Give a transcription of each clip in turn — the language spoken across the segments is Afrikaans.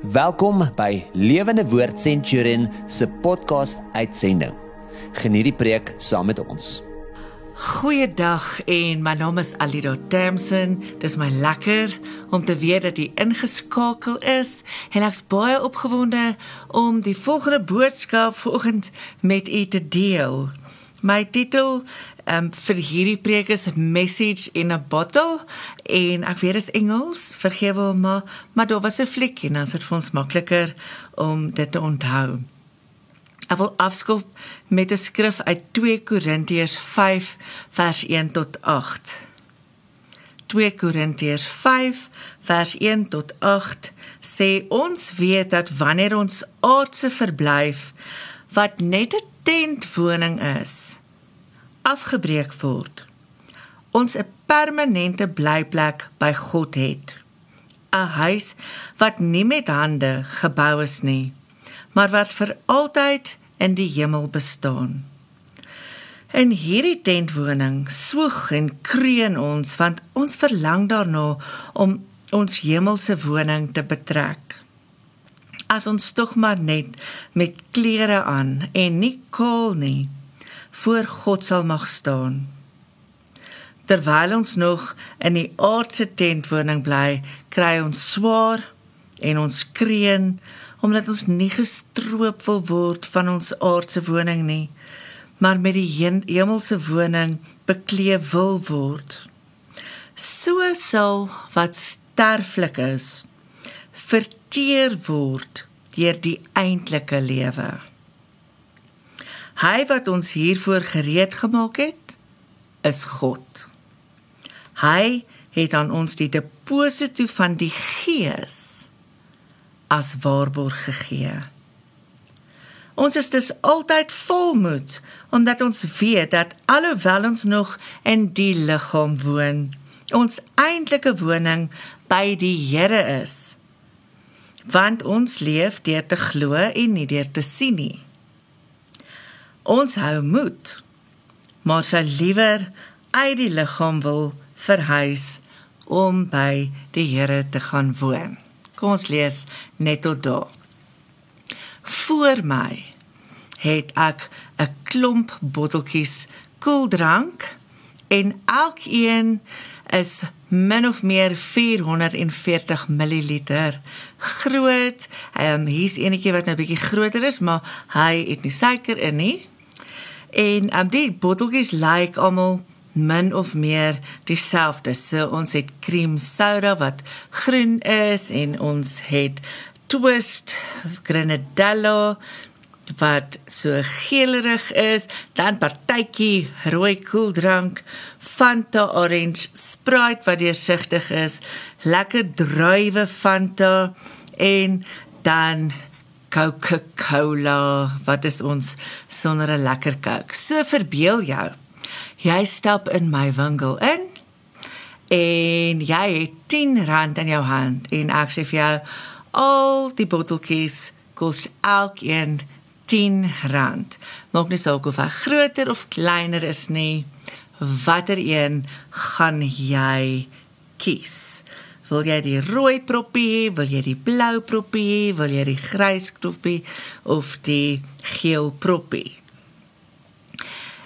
Welkom by Lewende Woord Centurion se podcast uitsending. Geniet die preek saam met ons. Goeiedag en my naam is Alida Damson. Dis my lekker om te weet dat jy ingeskakel is. En ek's baie opgewonde om die volgende boodskap vanoggend met u te deel. My titel um, vir hierdie preek is Message in a Bottle en ek weet dit is Engels, vergewe maar, maar daar was 'n fliek en dan is dit vir ons makliker om dit te onthou. Ek wil afskop met 'n skrif uit 2 Korintiërs 5 vers 1 tot 8. 2 Korintiërs 5 vers 1 tot 8 sê ons weet dat wanneer ons aardse verblyf wat net 'n tentwoning is afgebreek word ons 'n permanente blyplek by God het 'n huis wat nie met hande gebou is nie maar wat vir altyd in die hemel bestaan. In hierdie tentwoning swoeg en kreun ons want ons verlang daarna om ons hemelse woning te betrek. As ons tog maar net met klere aan en nie kaal nie voor God sal mag staan. Terwyl ons nog in die aardse tentwoning bly, kry ons swaar en ons kreun omdat ons nie gestroop wil word van ons aardse woning nie, maar met die hemelse woning bekleed wil word. So sal wat sterflik is verteer word deur die eintlike lewe. Hy wat ons hiervoor gereed gemaak het, is God. Hy het aan ons die deposito van die Gees as waarborg gegee. Ons is dus altyd volmoed omdat ons weet dat alhoewel ons nog in die liggaam woon, ons eintlike woning by die Here is. Want ons leef deur te glo en nie deur te sien nie. Ons hou moed, maar sal liewer uit die liggaam wil verhuis om by die Here te gaan woon. Kom ons lees net tot daar. Voor my het ek 'n klomp botteltjies koeldrank en elkeen is min of meer 440 ml groot. Ehm um, hier's enetjie wat nou bietjie groter is, maar hy het nie suiker in nie. En um, die botteltjies lyk like almal min of meer dieselfde. So ons het cream soda wat groen is en ons het twist grenadella wat so geelerig is, dan partytjie rooi koeldrank, Fanta orange, Sprite wat deursigtig is, lekker druiwe Fanta en dan Coca-Cola wat is ons sonder 'n lekker Coke. So verbeel jou Jy stap in my winkel in en jy het 10 rand in jou hand en ek sê vir jou al die botteltjies kos elkeen 10 rand. Maak nie saak of hy groter of kleiner is nie. Watter een gaan jy kies? Wil jy die rooi proppie, wil jy die blou proppie, wil jy die grys proppie of die geel proppie?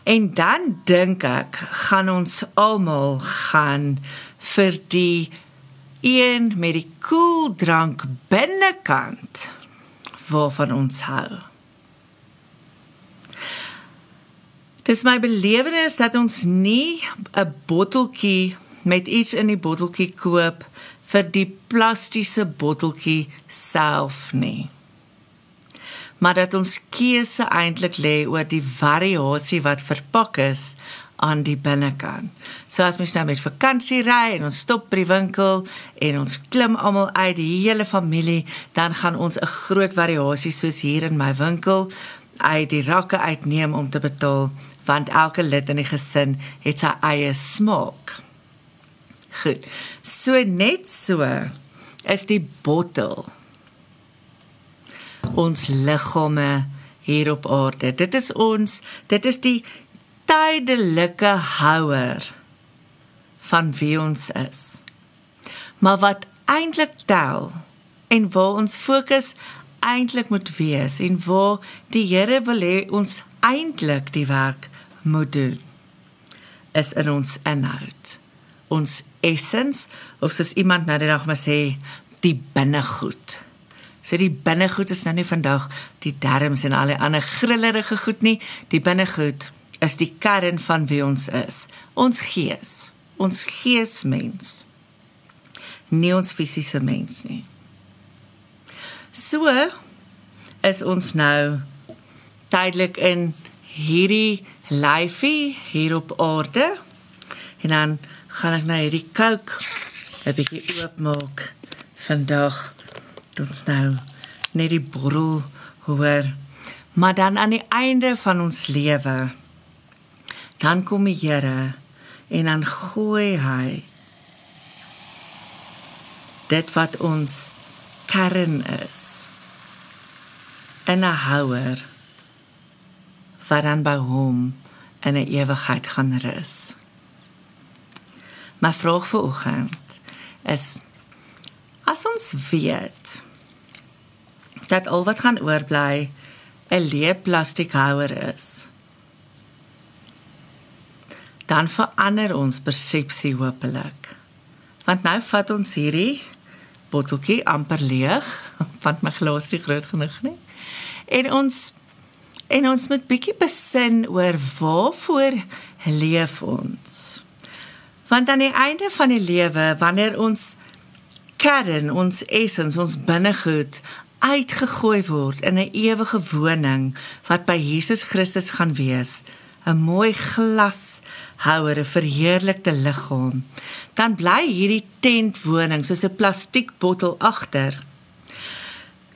En dan dink ek gaan ons almal gaan vir die een met die koeldrank binnekant waarvan ons hou. Dis my belewenis dat ons nie 'n botteltjie met iets in die botteltjie koop vir die plastiese botteltjie self nie maar dat ons keuse eintlik lê oor die variasie wat verpak is aan die binnekant. So as mens nou met vakansie ry en ons stop by die winkel en ons klim almal uit die hele familie, dan gaan ons 'n groot variasie soos hier in my winkel uit die rakke uitneem om te betaal want elke lid in die gesin het sy eie smaak. Goed. So net so is die bottel ons liggame hier op aarde. Dit is ons, dit is die tydelike houer van wie ons is. Maar wat eintlik tel en waar ons fokus eintlik moet wees en waar die Here wil hê ons eintlik die werk moet doen is in ons inhoud ons essens of soos iemand nou die dag maar sê die binnegoed. Sê die binnegoed is nou nie vandag die darmes en al die ander grillerige goed nie. Die binnegoed is die kern van wie ons is. Ons gees. Ons geesmens. Nie ons fisiese mens nie. So is ons nou tydelik in hierdie lyfie hier op aarde. En dan gaan ek nou hierdie kook 'n bietjie oopmaak. Vandag ons nou net die borrel hoor. Maar dan aan die einde van ons lewe dan kom die Here en dan gooi hy dit wat ons kern is in 'n houer wat dan by hom in 'n ewigheid gaan rus. My vraag vir oggend is as ons weet dat al wat gaan oorbly 'n leë plastiekhouer is dan verander ons persepsie hopelik. Want nou vat ons hierdie botteltjie amper leeg, want my glas is groot genoeg nie. En ons en ons moet bietjie besin oor waarvoor leef ons. Want aan die einde van die lewe, wanneer ons kern, ons essens, ons binnegoed uitgegooi word in 'n ewige woning wat by Jesus Christus gaan wees, 'n mooi glashouer, 'n verheerlikte liggaam, dan bly hierdie tentwoning soos 'n plastiekbottel agter.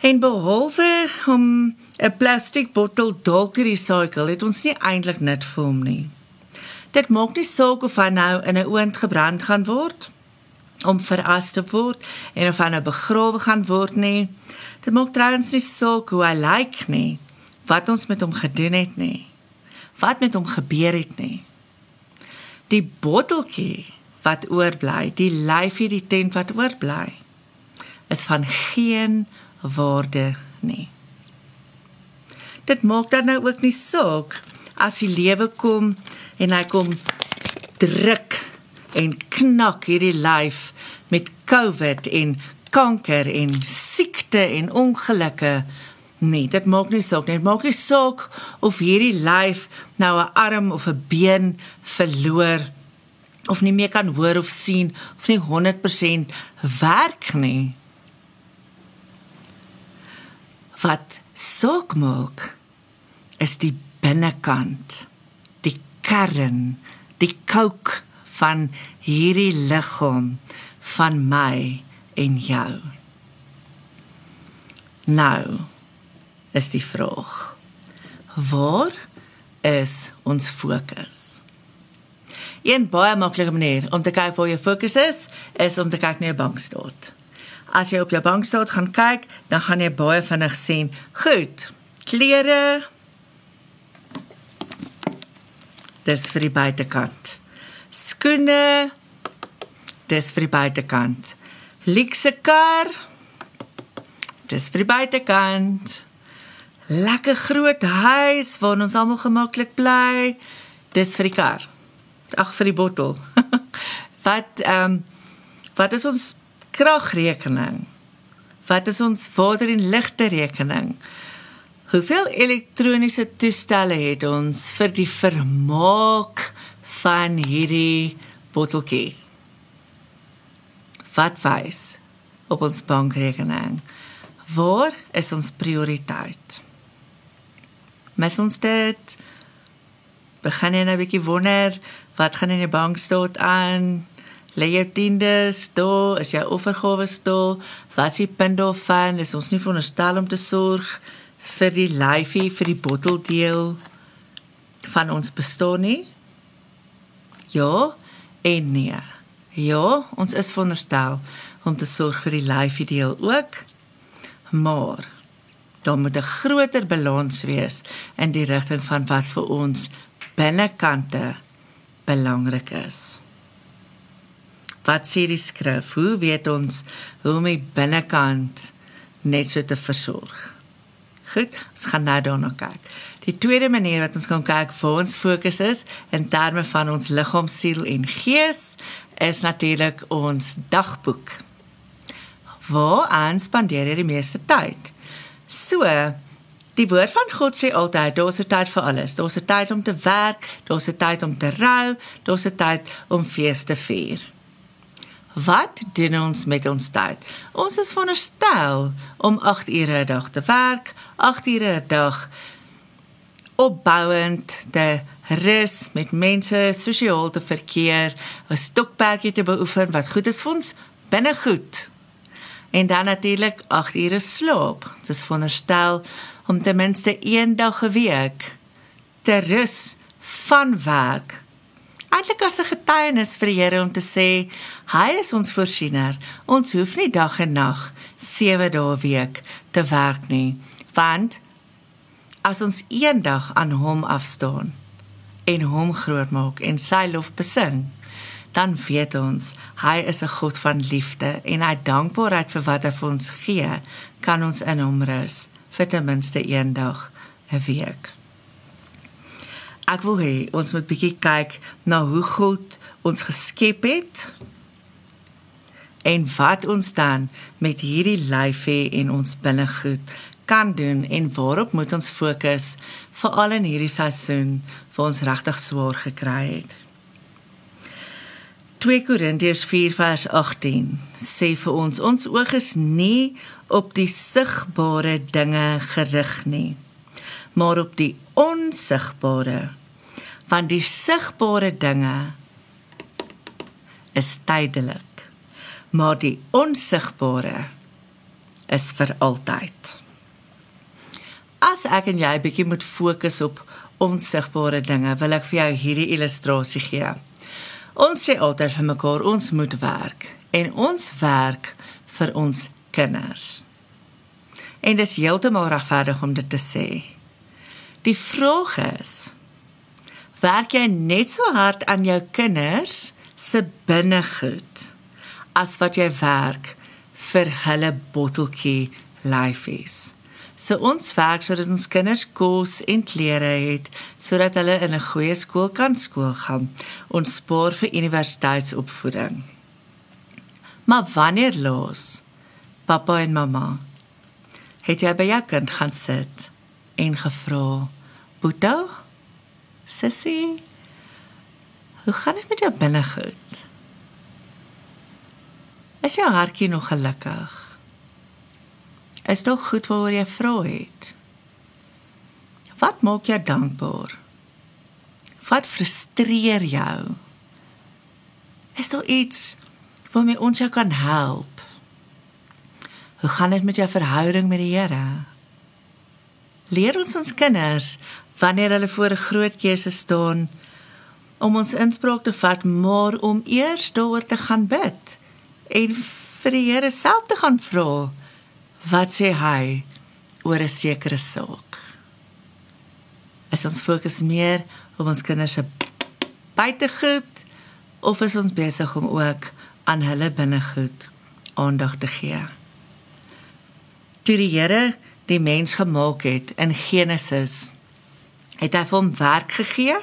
En behalwe om 'n plastiekbottel dalk te recycle, het ons nie eintlik nut vir hom nie. Dit maak nie saak of hy nou in 'n oond gebrand gaan word om veras te word en of hy nou begrawe gaan word nie. Dit maak trouens nie saak hoe hy lyk nie, wat ons met hom gedoen het nie wat met hom gebeur het nie. Die botteltjie wat oorbly, die lyfie die tent wat oorbly, is van geen waarde nie. Dit maak dan nou ook nie saak as die lewe kom en hy kom druk en knak hierdie lyf met COVID en kanker en siekte en ongelukke Nee, dit maak nie saak nie. Dit maak nie saak of hierdie lyf nou 'n arm of 'n been verloor of nie meer kan hoor of sien of nie 100% werk nie. Wat saak maak is die binnekant, kern, die kook van hierdie liggaam van my en jou. Nou is die vraag. Waar is ons fokus? Een baie maklike manier om te kyk waar jou fokus is, is om te kyk na jou bankstaat. As jy op jou bankstaat gaan kyk, dan gaan jy baie vinnig sien, goed, klere Dis vir die buitekant. Skoene Dis vir die buitekant. Luxe kar Dis vir die buitekant lekker groot huis waar ons almal gemaklik bly. Dis vir die kar. Ag vir die bottel. wat ehm um, wat is ons kragrekening? Wat is ons water en ligte rekening? Hoeveel elektroniese toestelle het ons vir die vermaak van hierdie botteltjie? Wat wys op ons bankrekening? Waar is ons prioriteit? mis ons dit. Begin jy nou 'n bietjie wonder wat gaan in die bank staan aan? Lê jy tiendes, do, is jy offergawe stil? Wat is punt daarvan? Is ons nie veronderstel om te sorg vir die lyfie, vir die botteldeel van ons bestaan nie? Ja en nee. Ja, ons is veronderstel om te sorg vir die lyfie deel ook. Maar daar moet 'n groter balans wees in die rigting van wat vir ons binnekante belangrik is. Wat sê die skrif? Hoe weet ons hoe om die binnekant net so te versorg. Goed, ons gaan nou daarna kyk. Die tweede manier wat ons kan kyk waar ons fokus is in terme van ons liggaam, siel en gees is natuurlik ons dagboek. Waar aan spandeer jy die meeste tyd? So, die woord van God sê altyd, daar's 'n tyd vir alles. Daar's 'n tyd om te werk, daar's 'n tyd om te rou, daar's 'n tyd om fees te vier. Wat doen ons met ons tyd? Ons is veronderstel om 8 ure 'n dag te werk, 8 ure 'n dag opbouend te rus met mense sosiaal te verkeer, 'n stokperdjie te beoefen wat goed is vir ons binne goed. En dan natuurlik 8 ure slaap. Dit is veronderstel om ten minste een dag 'n week te rus van werk eintlik as 'n getuienis vir die Here om te sê hy is ons voorsiener. Ons hoef nie dag en nag 7 dae week te werk nie, want as ons eendag aan hom afstaan en hom grootmaak en sy lof besing, dan weet ons hy is 'n God van liefde en hy dankbaarheid vir wat hy vir ons gee, kan ons in hom rus vir ten minste eendag 'n week ek wil hê ons moet bietjie kyk na hoe God ons geskep het en wat ons dan met hierdie lyf hê en ons binnegoed kan doen en waarop moet ons fokus veral in hierdie seisoen waar ons regtig swaar gekry het. 2 Korintiërs 4 vers 18 sê vir ons ons oog is nie op die sigbare dinge gerig nie maar op die onsigbare want die sigbare dinge is tydelik maar die onsigbare is vir altyd. As ek en jy bietjie moet fokus op onsigbare dinge wil ek vir jou hierdie illustrasie gee. Ons sê altyd vir mekaar ons moet werk en ons werk vir ons kinders. En dis heeltemal regverdig om dit te sê. Die vraag is werk jy net so hard aan jou kinders se binnegoed as wat jy werk vir hulle botteltjie lyfies. So ons werk sodat ons kinders kos en klere het sodat hulle in 'n goeie skool kan skool gaan. Ons spaar vir universiteitsopvoeding. Maar wanneer los? Pappa en mamma. Het jy by jou kind gaan sit en gevra: "Boetie, Sissie, hoe gaan dit met jou binnegoed? Is jou hartjie nog gelukkig? Is dit goed waaroor jy vra het? Wat maak jou dankbaar? Wat frustreer jou? Is daar iets waarmee ons jou kan help? Hoe gaan dit met jou verhouding met die Here? Leer ons ons kinders wanneer hulle voor 'n groot keuse staan om ons inspraak te vat, maar om eers daaroor te gaan bid en vir die Here self te gaan vra wat sê hy oor 'n sekere saak. Is ons fokus meer op ons kinders se buitegoed of is ons besig om ook aan hulle binnegoed aandag te gee? Toe die Here die mens gemaak het in Genesis het hy hom werk gegee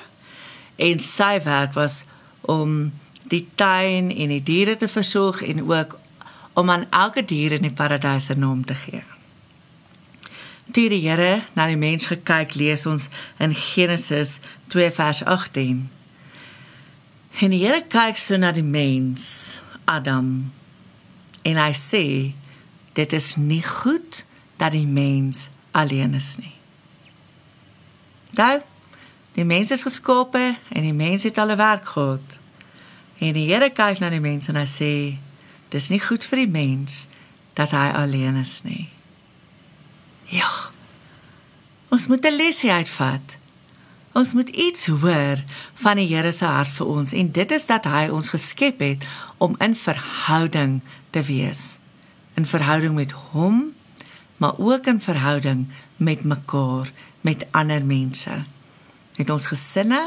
en sy werk was om die tuin en die diere te versorg en ook om aan elke dier in die paradys 'n naam te gee. Toe die Here na die mens gekyk, lees ons in Genesis 2 vers 18. En die Here kyk so na die mens, Adam, en hy sê dit is nie goed dat die mens alleen is nie. Nou, die mens is geskape en die mens het al 'n werk gehad. En die Here kyk na die mens en hy sê, dis nie goed vir die mens dat hy alleen is nie. Ja. Ons moet 'n lesie uitvat. Ons moet iets hoor van die Here se hart vir ons en dit is dat hy ons geskep het om in verhouding te wees. In verhouding met hom, maar ook in verhouding met mekaar met ander mense. Met ons gesinne,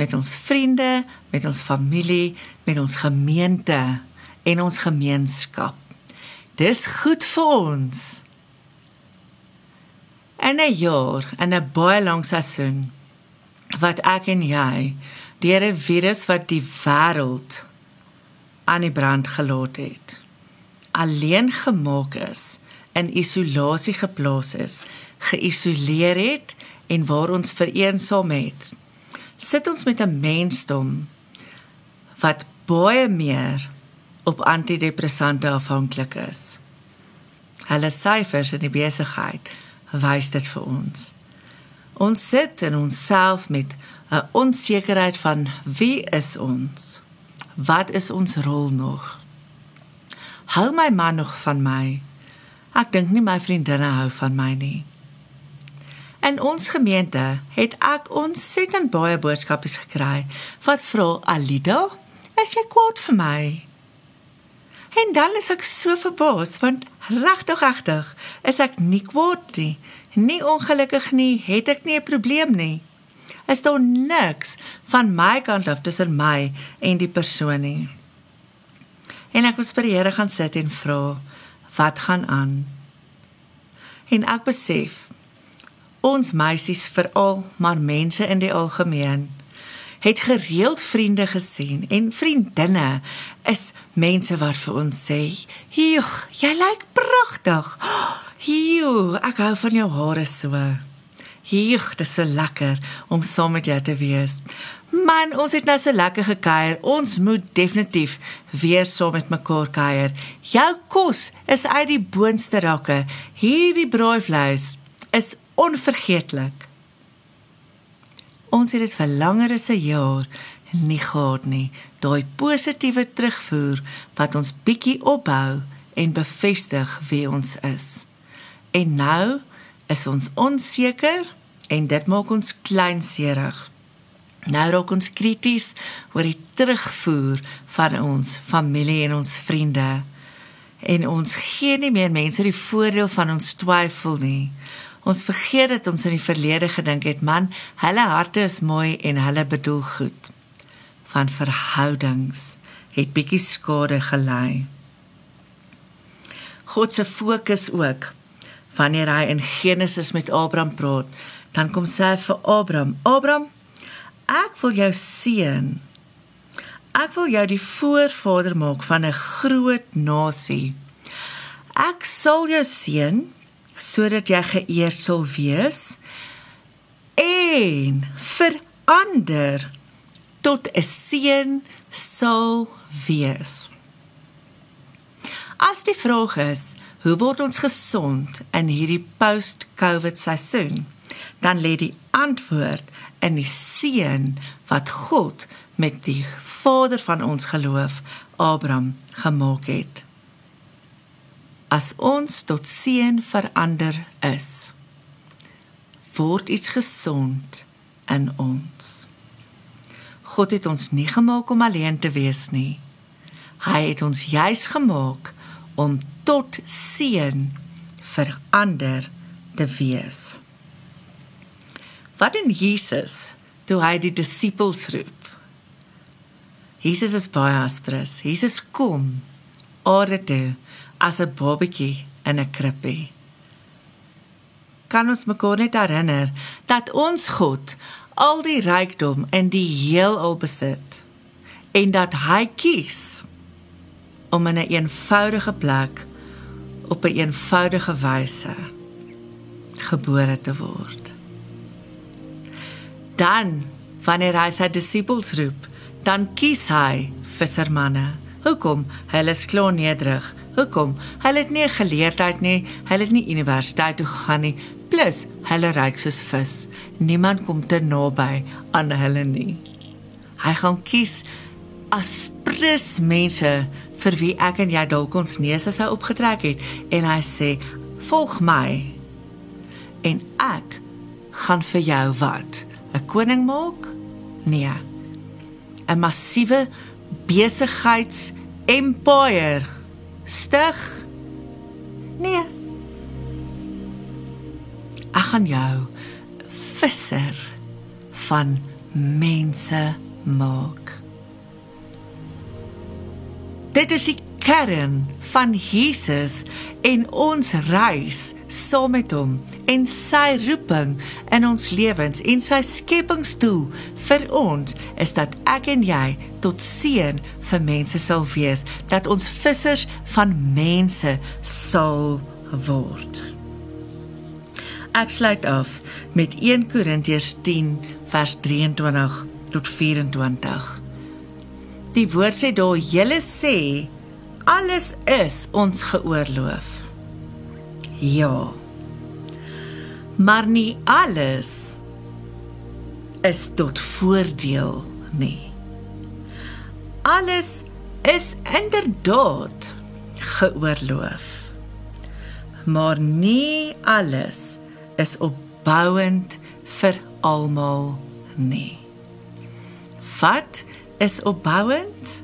met ons vriende, met ons familie, met ons gemeente en ons gemeenskap. Dis goed vir ons In 'n jaar, in 'n baie lang seisoen wat ek en jy deur 'n virus wat die wêreld aan die brand gelaat het, alleen gemaak is, in isolasie geplaas is, geïsoleer het en waar ons vereensaam het. Sit ons met 'n mensdom wat baie meer op antidepressante afhanklik is. Hulle syfers in die besigheid wys dit vir ons. Ons sit in onsself met 'n onsekerheid van wie is ons? Wat is ons rol nog? Hou my man nog van my? Ek dink nie my vriendinne hou van my nie. In ons gemeente het ek ontsettend baie boodskappe gekry wat vra Alida, is jy kwaad vir my? En dan is ek so verbaas want regtig regtig is ek nie kwaad nie nie ongelukkig nie, het ek nie 'n probleem nie. Is daar niks van my kant af tussen my en die persoon nie. En ek moes by die Here gaan sit en vra, wat gaan aan? En ek besef ons meisies veral, maar mense in die algemeen het gereeld vriende gesien en vriendinne is mense wat vir ons sê, "Joeg, jy lyk pragtig." Hiu, ek hou van jou hare so. Hiu, dit is so lekker om saam met jou te wees. Man, ons het nou so lekker gekuier. Ons moet definitief weer saam met mekaar kuier. Jou kos is uit die boonste rakke. Hierdie braaivleis is onvergeetlik. Ons het dit vir langer as 'n jaar nie gehad nie. Daai positiewe terugvoer wat ons bietjie opbou en bevestig wie ons is. En nou is ons onseker en dit maak ons kleinserig. Nou raak ons krities oor die terugvoer van ons familie en ons vriende. En ons gee nie meer mense die voordeel van ons twyfel nie. Ons vergeet dat ons in die verlede gedink het, man, hulle harte is mooi en hulle bedoel goed. Van verhoudings het bietjie skade gelei. God se fokus ook wanneer hy in Genesis met Abraham praat, dan kom sê hy vir Abraham: "Abraham, ek wil jou seën. Ek wil jou die voorvader maak van 'n groot nasie. Ek sal jou seën sodat jy geëer sal wees en verander tot 'n seën sal wees." As die vraag is, Hoe word ons gesond in hierdie post-COVID seisoen? Dan lê die antwoord in die seën wat God met die vader van ons geloof, Abraham, gemaak het. As ons tot seën verander is, word iets gesond in ons. God het ons nie gemaak om alleen te wees nie. Hy het ons juis gemaak om tot seën vir ander te wees. Wat doen Jesus toe hy die disippels roep? Jesus is baie aspres. Jesus kom aarde toe as 'n babatjie in 'n krippie. Kan ons mekaar net herinner dat ons God al die rykdom in die heelal besit en dat hy kies om in 'n eenvoudige plek op 'n eenvoudige wyse gebore te word. Dan wanneer hy sy disippels roep, dan kies hy vissermanne. Hoekom? Hulle is klaar nederig. Hoekom? Hulle het nie 'n geleerdheid nie, hulle het nie universiteit toe gegaan nie. Plus, hulle ryk soos vis. Niemand kom te naby aan hulle nie. Hy gaan kies aspres mense vir wie ek en jy dalk ons neuse sou opgetrek het en hy sê volg my en ek gaan vir jou wat 'n koning maak nee 'n massiewe besigheids empire. Stig. Nee. Ek gaan jou visser van mense maak. Dit is die kern van Jesus en ons reis saam met hom en sy roeping in ons lewens en sy skepingsdoel vir ons is dat ek en jy tot seën vir mense sal wees dat ons vissers van mense sal word. Ek sluit af met 1 Korintiërs 10 vers 23 tot 24. Die woord sê daar: "Julle sê alles is ons geoorloof." Ja. Maar nie alles is tot voordeel nie. Alles is inderdaad geoorloof. Maar nie alles is opbouend vir almal nie. Wat is opbouend?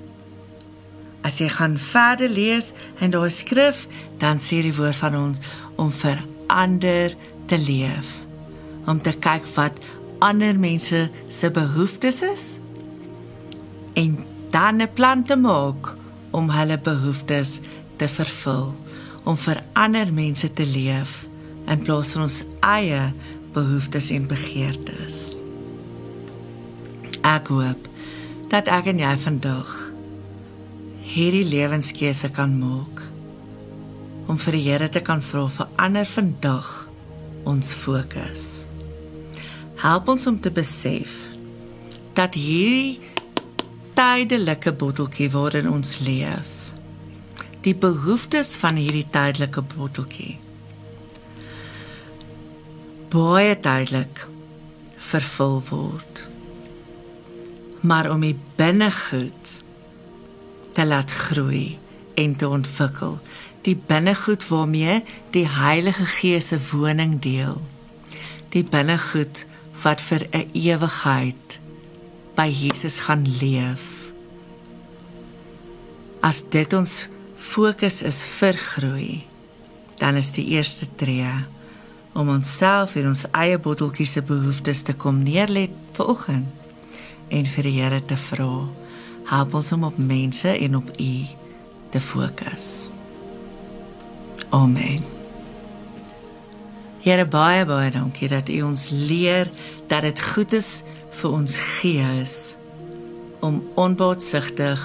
As jy gaan verder lees en daar skryf, dan sê die woord van ons om vir ander te leef. Om te kyk wat ander mense se behoeftes is en dan 'n plan te maak om hulle behoeftes te vervul, om vir ander mense te leef in plaas van ons eie behoeftes en begeertes. Ek hoop dat ek en jy vandag hierdie lewenskeuse kan maak om vir die Here te kan vra vir ander vandag ons fokus. Help ons om te besef dat hierdie tydelike botteltjie waarin ons leef, die behoeftes van hierdie tydelike botteltjie baie tydelik vervul word. Maar om die binnegoed te laat groei en te ontwikkel. Die binnegoed waarmee die Heilige Gees se woning deel. Die binnegoed wat vir 'n ewigheid by Jesus gaan leef. As dit ons fokus is vir groei, dan is die eerste tree om onsself en ons eie botteltjies se behoeftes te kom neerlê vir oggend en vir die Here te vra help ons om op mense en op U te fokus. Amen. Here baie baie dankie dat U ons leer dat dit goed is vir ons gees om onbaatsigtig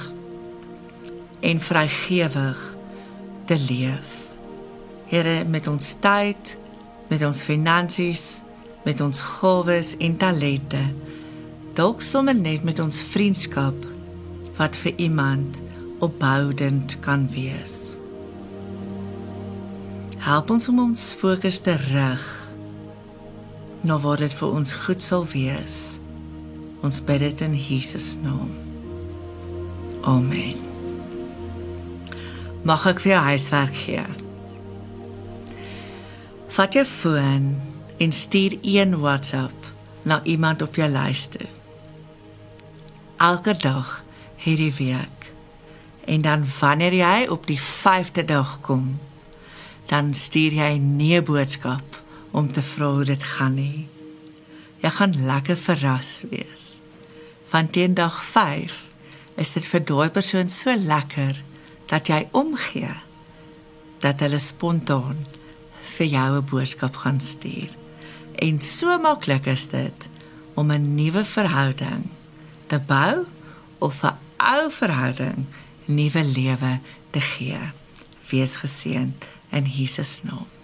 en vrygewig te leef. Here met ons tyd, met ons finansies, met ons gawes en talente, dalk sommer net met ons vriendskap wat vir iemand opbouend kan wees. Help ons om ons fokus te rig na wat dit vir ons goed sal wees. Ons bid dit in Jesus naam. Amen. Mag ek vir jou huiswerk gee. Vat jou foon en stuur een WhatsApp na iemand op jou lys toe. Elke dag hierdie week. En dan wanneer jy op die 5de dag kom, dan stuur jy 'n nuwe boodskap om te vra hoe dit gaan nie. Jy gaan lekker verras wees. Van teen dag 5 is dit vir daai persoon so lekker dat jy omgee dat hulle spontaan vir jou 'n boodskap gaan stuur. En so maklik is dit om 'n nuwe verhouding te bou of 'n ou verhouding nuwe lewe te gee. Wees geseënd in Jesus naam.